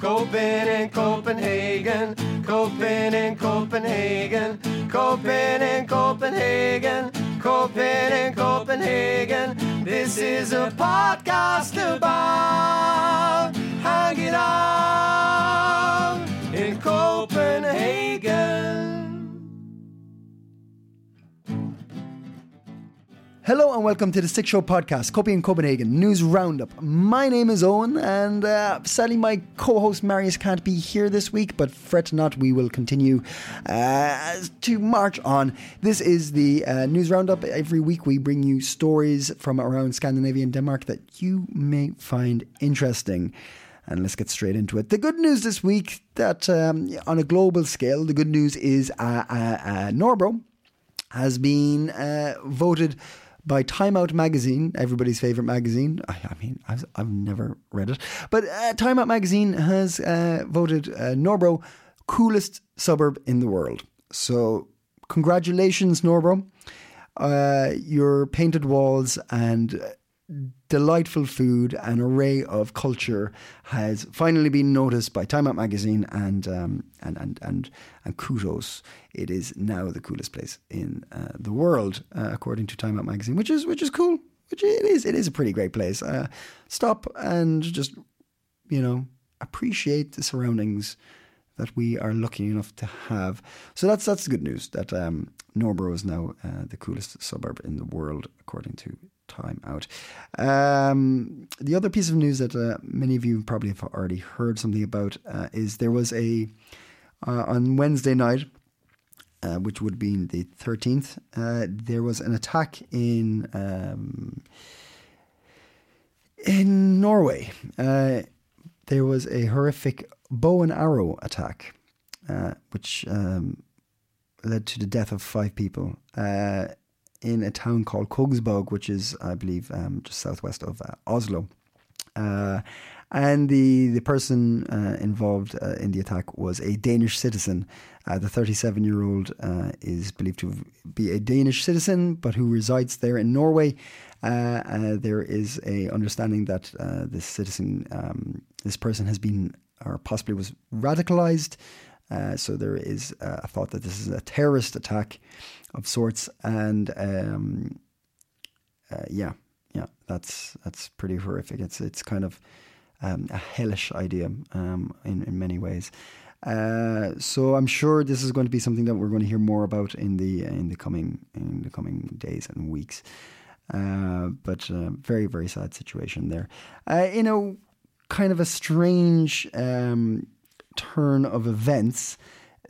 Coping in Copenhagen, Coping in Copenhagen, Coping in Copenhagen, Coping in Copenhagen. This is a podcast about hanging out in Copenhagen. Hello and welcome to the Six Show podcast, Coping in Copenhagen News Roundup. My name is Owen, and uh, sadly, my co host Marius can't be here this week, but fret not, we will continue uh, to march on. This is the uh, News Roundup. Every week, we bring you stories from around Scandinavia and Denmark that you may find interesting. And let's get straight into it. The good news this week that um, on a global scale, the good news is uh, uh, uh, Nørrebro has been voted by Time Out magazine, everybody's favorite magazine. I, I mean, I've, I've, never read it, but uh, Time Out magazine has uh, voted uh, Nørrebro coolest suburb in the world. So, congratulations, Nørrebro. Uh, your painted walls and delightful food, an array of culture has finally been noticed by Time Out magazine, and um, and and and and kudos! It is now the coolest place in uh, the world, uh, according to Time Out magazine, which is which is cool. Which it is. It is a pretty great place. Uh, stop and just you know appreciate the surroundings that we are lucky enough to have. So that's that's the good news that um, Nørrebro is now uh, the coolest suburb in the world, according to Time Out. Um, the other piece of news that uh, many of you probably have already heard something about uh, is there was a uh, on Wednesday night. Uh, which would be the 13th, uh, there was an attack in um, in Norway. there was a horrific bow and arrow attack, uh, which um, led to the death of five people uh, in a town called Kongsberg, which is, I believe, um, just southwest of uh, Oslo. Uh, and the the person uh, involved uh, in the attack was a Danish citizen. the 37 year old is believed to be a Danish citizen, but who resides there in Norway. there is a understanding that this citizen, um, this person, has been or possibly was radicalized. Uh, so there is uh, a thought that this is a terrorist attack of sorts, and um, uh, yeah, yeah, that's that's pretty horrific. It's it's kind of um, a hellish idea um, in in many ways. Uh, so I'm sure this is going to be something that we're going to hear more about in the in the coming in the coming days and weeks. Uh, but uh, very very sad situation there. you know kind of a strange um, turn of events.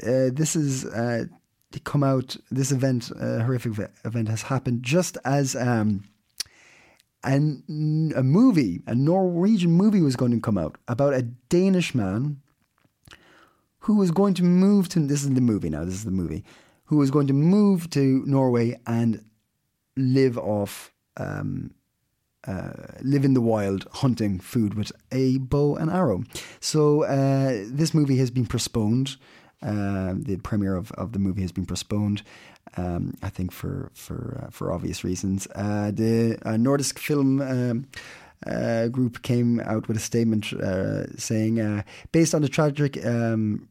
Uh, this is uh, to come out. This event, uh, horrific event, has happened just as um, an, a movie, a Norwegian movie, was going to come out about a Danish man who was going to move to. This is the movie now. This is the movie. Who was going to move to Norway and live off um, uh, live in the wild hunting food with a bow and arrow. So uh, this movie has been postponed. Uh, the premiere of, of the movie has been postponed. Um, I think for for uh, for obvious reasons. Uh, the Nordisk Film. Um, group came out with a statement saying, based on the tragic um,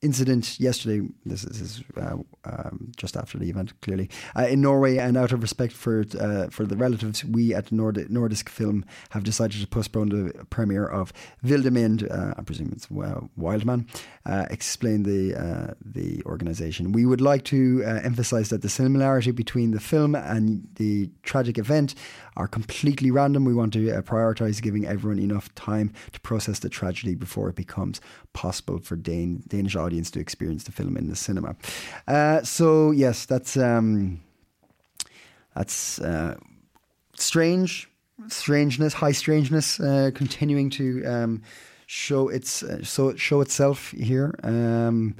incident yesterday. This is uh, um, just after the event, clearly uh, in Norway, and out of respect for uh, for the relatives, we at Nord- Nordisk Film have decided to postpone the premiere of Vildmand. Uh, I presume it's Wildman. Uh, explain the uh, the organisation. We would like to emphasise that the similarity between the film and the tragic event are completely random. We want to prioritise giving everyone enough time to process the tragedy before it becomes possible for Dan- Danish audience to experience the film in the cinema. Uh, so yes, that's um, that's uh, strange, strangeness, high strangeness, uh, continuing to um, show its uh, so show itself here. Um,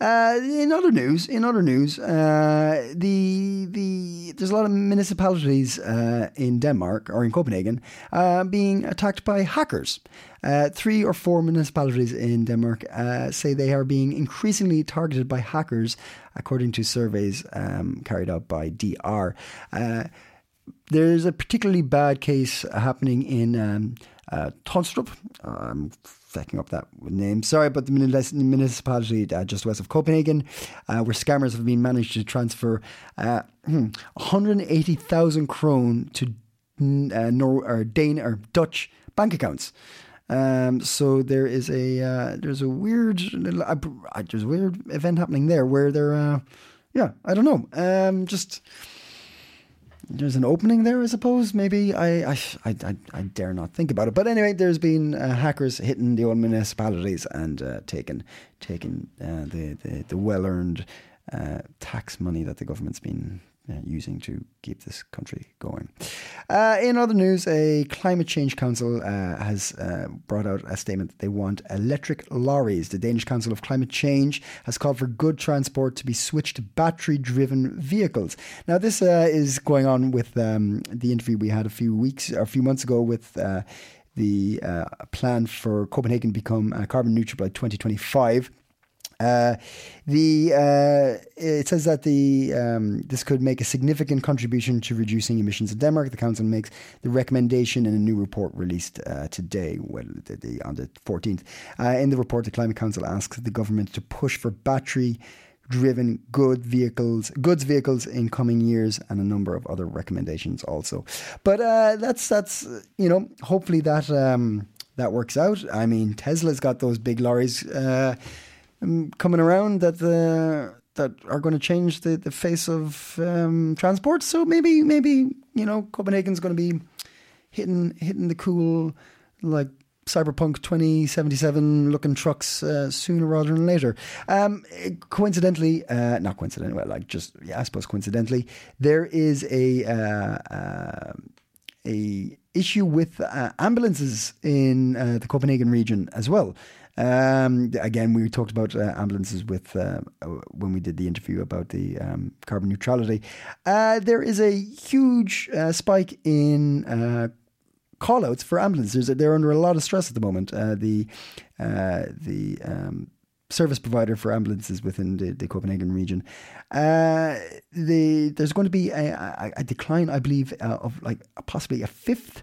uh, in other news, in other news, uh, the the there's a lot of municipalities uh, in Denmark or in Copenhagen uh, being attacked by hackers. Uh, three or four municipalities in Denmark uh, say they are being increasingly targeted by hackers, according to surveys um, carried out by DR. there's a particularly bad case happening in um, Tonstrup. I'm fucking up that name. Sorry, but the municipality uh, just west of Copenhagen, uh, where scammers have been managed to transfer uh, 180,000 hmm, krone to uh, Nor- or Dane or Dutch bank accounts. Um, so there is a uh, there's a weird little, uh, there's a weird event happening there where they're yeah I don't know um, just there's an opening there, I suppose. Maybe I, I, I, I dare not think about it. But anyway, there's been uh, hackers hitting the old municipalities and uh, taking taking uh, the the, the well earned uh, tax money that the government's been uh, using to keep this country going. Uh, in other news, a climate change council uh, has uh, brought out a statement that they want electric lorries. The Danish Council of Climate Change has called for good transport to be switched to battery driven vehicles. Now, this uh, is going on with um, the interview we had a few weeks or a few months ago with the plan for Copenhagen to become carbon neutral by 2025. Uh, the uh, it says that the um, this could make a significant contribution to reducing emissions in Denmark. The council makes the recommendation in a new report released uh, today, well, the, the, on the 14th. Uh, in the report, the Climate Council asks the government to push for battery driven good vehicles goods vehicles in coming years and a number of other recommendations also but uh, that's that's you know hopefully that um, that works out i mean tesla's got those big lorries uh, um, coming around that the that are going to change the, the face of um, transport. So maybe maybe you know Copenhagen's going to be hitting hitting the cool like cyberpunk 2077 looking trucks uh, sooner rather than later. Um, coincidentally, uh, not coincidentally, well, like just yeah, I suppose coincidentally, there is a uh, uh a issue with uh, ambulances in uh, the Copenhagen region as well. Um, again, we talked about uh, ambulances with uh, when we did the interview about the um, carbon neutrality. Uh, there is a huge uh, spike in uh, callouts for ambulances. They're under a lot of stress at the moment. Uh, the the um, service provider for ambulances within the, the Copenhagen region. Uh, the, there's going to be a, a, a decline, I believe, uh, of like possibly a fifth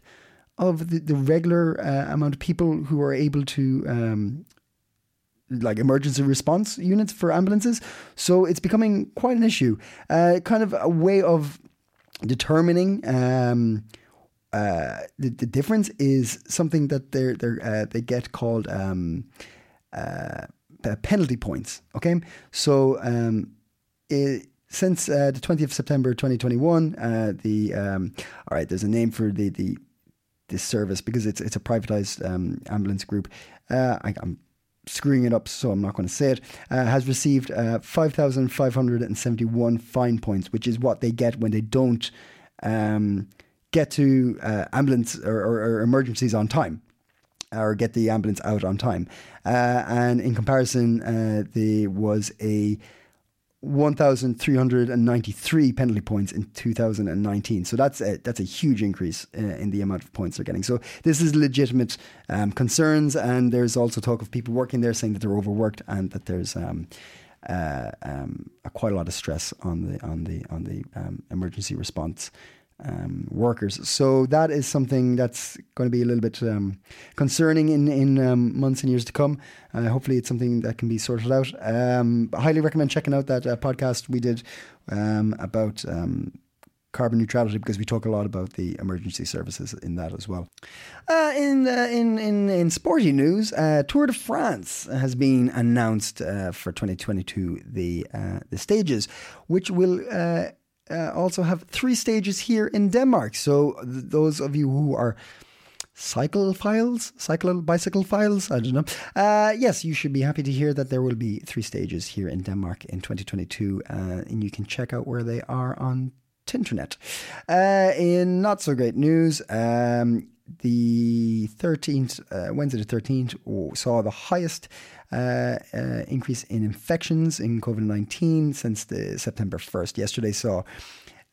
of the, the regular uh, amount of people who are able to um, like emergency response units for ambulances. So it's becoming quite an issue. Uh, kind of a way of determining um, uh, the, the difference is something that they're, they're, uh, they get called um, uh, penalty points. Okay, so um, it, since uh, the 20th of September 2021, uh, the um, all right, there's a name for the the this service because it's it's a privatized um, ambulance group. Uh, I, am screwing it up, so I'm not going to say it. Uh, has received uh, 5,571 fine points, which is what they get when they don't um, get to uh, ambulance or, or, or, emergencies on time. Or get the ambulance out on time, uh, and in comparison, uh, there was a 1,393 penalty points in 2019. So that's a, that's a huge increase uh, in the amount of points they're getting. So this is legitimate um, concerns, and there's also talk of people working there saying that they're overworked and that there's um, uh, um, a, quite a lot of stress on the on the on the um, emergency response um, workers. So that is something that's going to be a little bit um, concerning in in um, months and years to come. Uh, hopefully, it's something that can be sorted out. Um, I highly recommend checking out that uh, podcast we did um, about. Um, carbon neutrality, because we talk a lot about the emergency services in that as well. Uh, in, uh, in in in sporty news, uh, Tour de France has been announced uh, for 2022. The the stages, which will uh, also have three stages here in Denmark. So th- those of you who are cycle files, cycle bicycle files, I don't know. Uh, yes, you should be happy to hear that there will be three stages here in Denmark in 2022, uh, and you can check out where they are on Tinternet. Uh, in not so great news, um, the 13th, uh, Wednesday the 13th, saw the highest uh, uh, increase in infections in COVID 19 since the September 1st. Yesterday saw,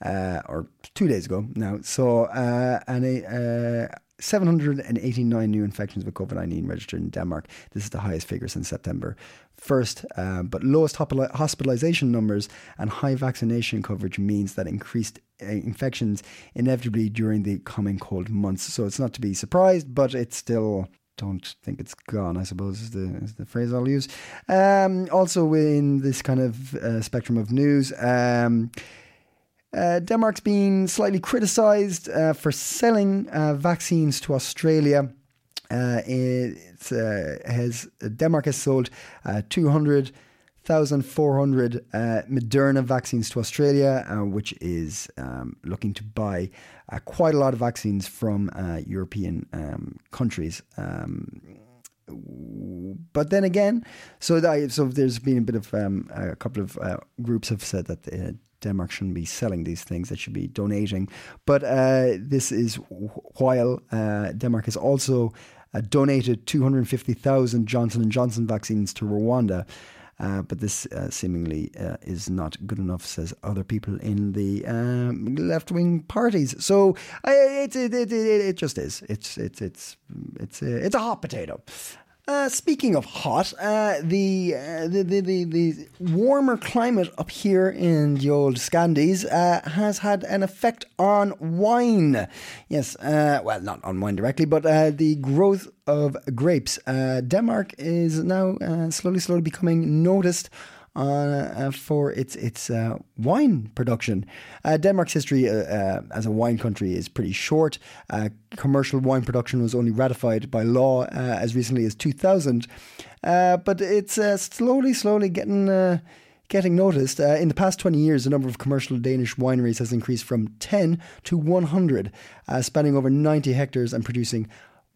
uh, or two days ago now, saw uh, an, uh, 789 new infections with COVID 19 registered in Denmark. This is the highest figure since September 1st. Uh, but lowest hospitalization numbers and high vaccination coverage means that increased uh, infections inevitably during the coming cold months. So it's not to be surprised, but it's still don't think it's gone, I suppose is the, is the phrase I'll use. Um, also, in this kind of uh, spectrum of news, um, uh, Denmark's been slightly criticised uh, for selling uh, vaccines to Australia. Uh, it uh, has Denmark has sold uh, 200,400 Moderna vaccines to Australia, which is um, looking to buy quite a lot of vaccines from European um, countries. Um, but then again, so that, so there's been a bit of um, a couple of uh, groups have said that uh, Denmark shouldn't be selling these things; they should be donating. But uh, this is while uh, Denmark has also uh, donated 250,000 Johnson and Johnson vaccines to Rwanda. Uh, but this uh, seemingly uh, is not good enough, says other people in the um, left wing parties. So it, it, it, it, just is. It's it's it's it's a, it's a hot potato. Uh, speaking of hot, uh, the, uh, the, the, the, the warmer climate up here in the old Scandies uh, has had an effect on wine. Yes, uh, well, not on wine directly, but uh, the growth of grapes. Denmark is now slowly, slowly becoming noticed uh, for its its uh, wine production. Uh, Denmark's history uh, uh, as a wine country is pretty short. Uh, commercial wine production was only ratified by law as recently as 2000, but it's slowly, slowly getting. Getting noticed. in the past 20 years, the number of commercial Danish wineries has increased from 10 to 100, spanning over 90 hectares and producing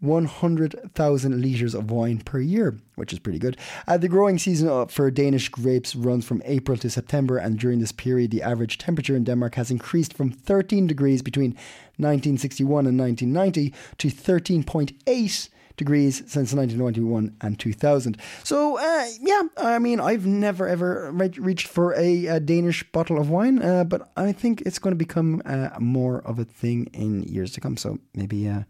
100,000 litres of wine per year, which is pretty good. Uh, the growing season uh, for Danish grapes runs from April to September, and during this period, the average temperature in Denmark has increased from 13 degrees between 1961 and 1990 to 13.8 degrees since 1991 and 2000. So, uh, yeah, I mean, I've never ever re- reached for a, a, Danish bottle of wine, uh, but I think it's going to become uh, more of a thing in years to come. So maybe uh,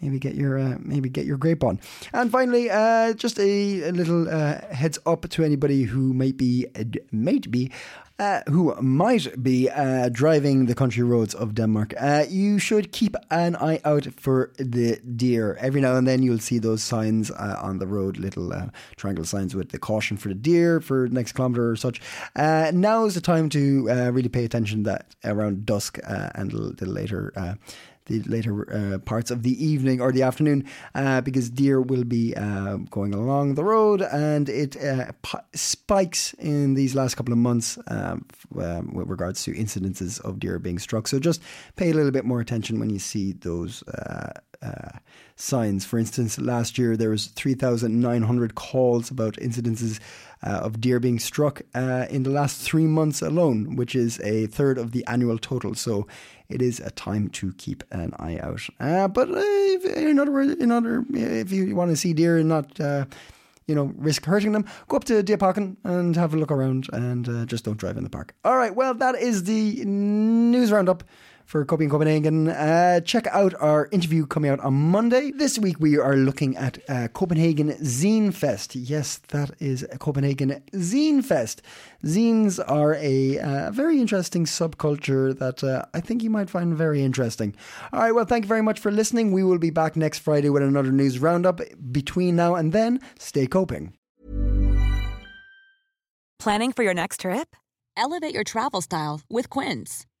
maybe get your uh, maybe get your grape on. And finally, uh, just a, a little uh, heads up to anybody who might be might be. Uh, who might be uh, driving the country roads of Denmark, uh, you should keep an eye out for the deer. Every now and then you'll see those signs on the road, little triangle signs with the caution for the deer for next kilometre or such. now is the time to really pay attention that around dusk and a little later the later uh, parts of the evening or the afternoon uh, because deer will be uh, going along the road and it uh, p- spikes in these last couple of months um, um, with regards to incidences of deer being struck. So just pay a little bit more attention when you see those uh, uh, signs. For instance, last year there was 3,900 calls about incidences uh, of deer being struck uh, in the last three months alone, which is a third of the annual total. So it is a time to keep an eye out. Uh, but if, in other words, in other, if you want to see deer and not uh, you know, risk hurting them, go up to Diapacken and have a look around and uh, just don't drive in the park. All right, well, that is the news roundup for Coping in Copenhagen. Uh, check out our interview coming out on Monday. This week we are looking at uh, Copenhagen Zine Fest. Yes, that is Copenhagen Zine Fest. Zines are a uh, very interesting subculture that uh, I think you might find very interesting. All right, well, thank you very much for listening. We will be back next Friday with another news roundup. Between now and then, stay coping. Planning for your next trip? Elevate your travel style with Quince.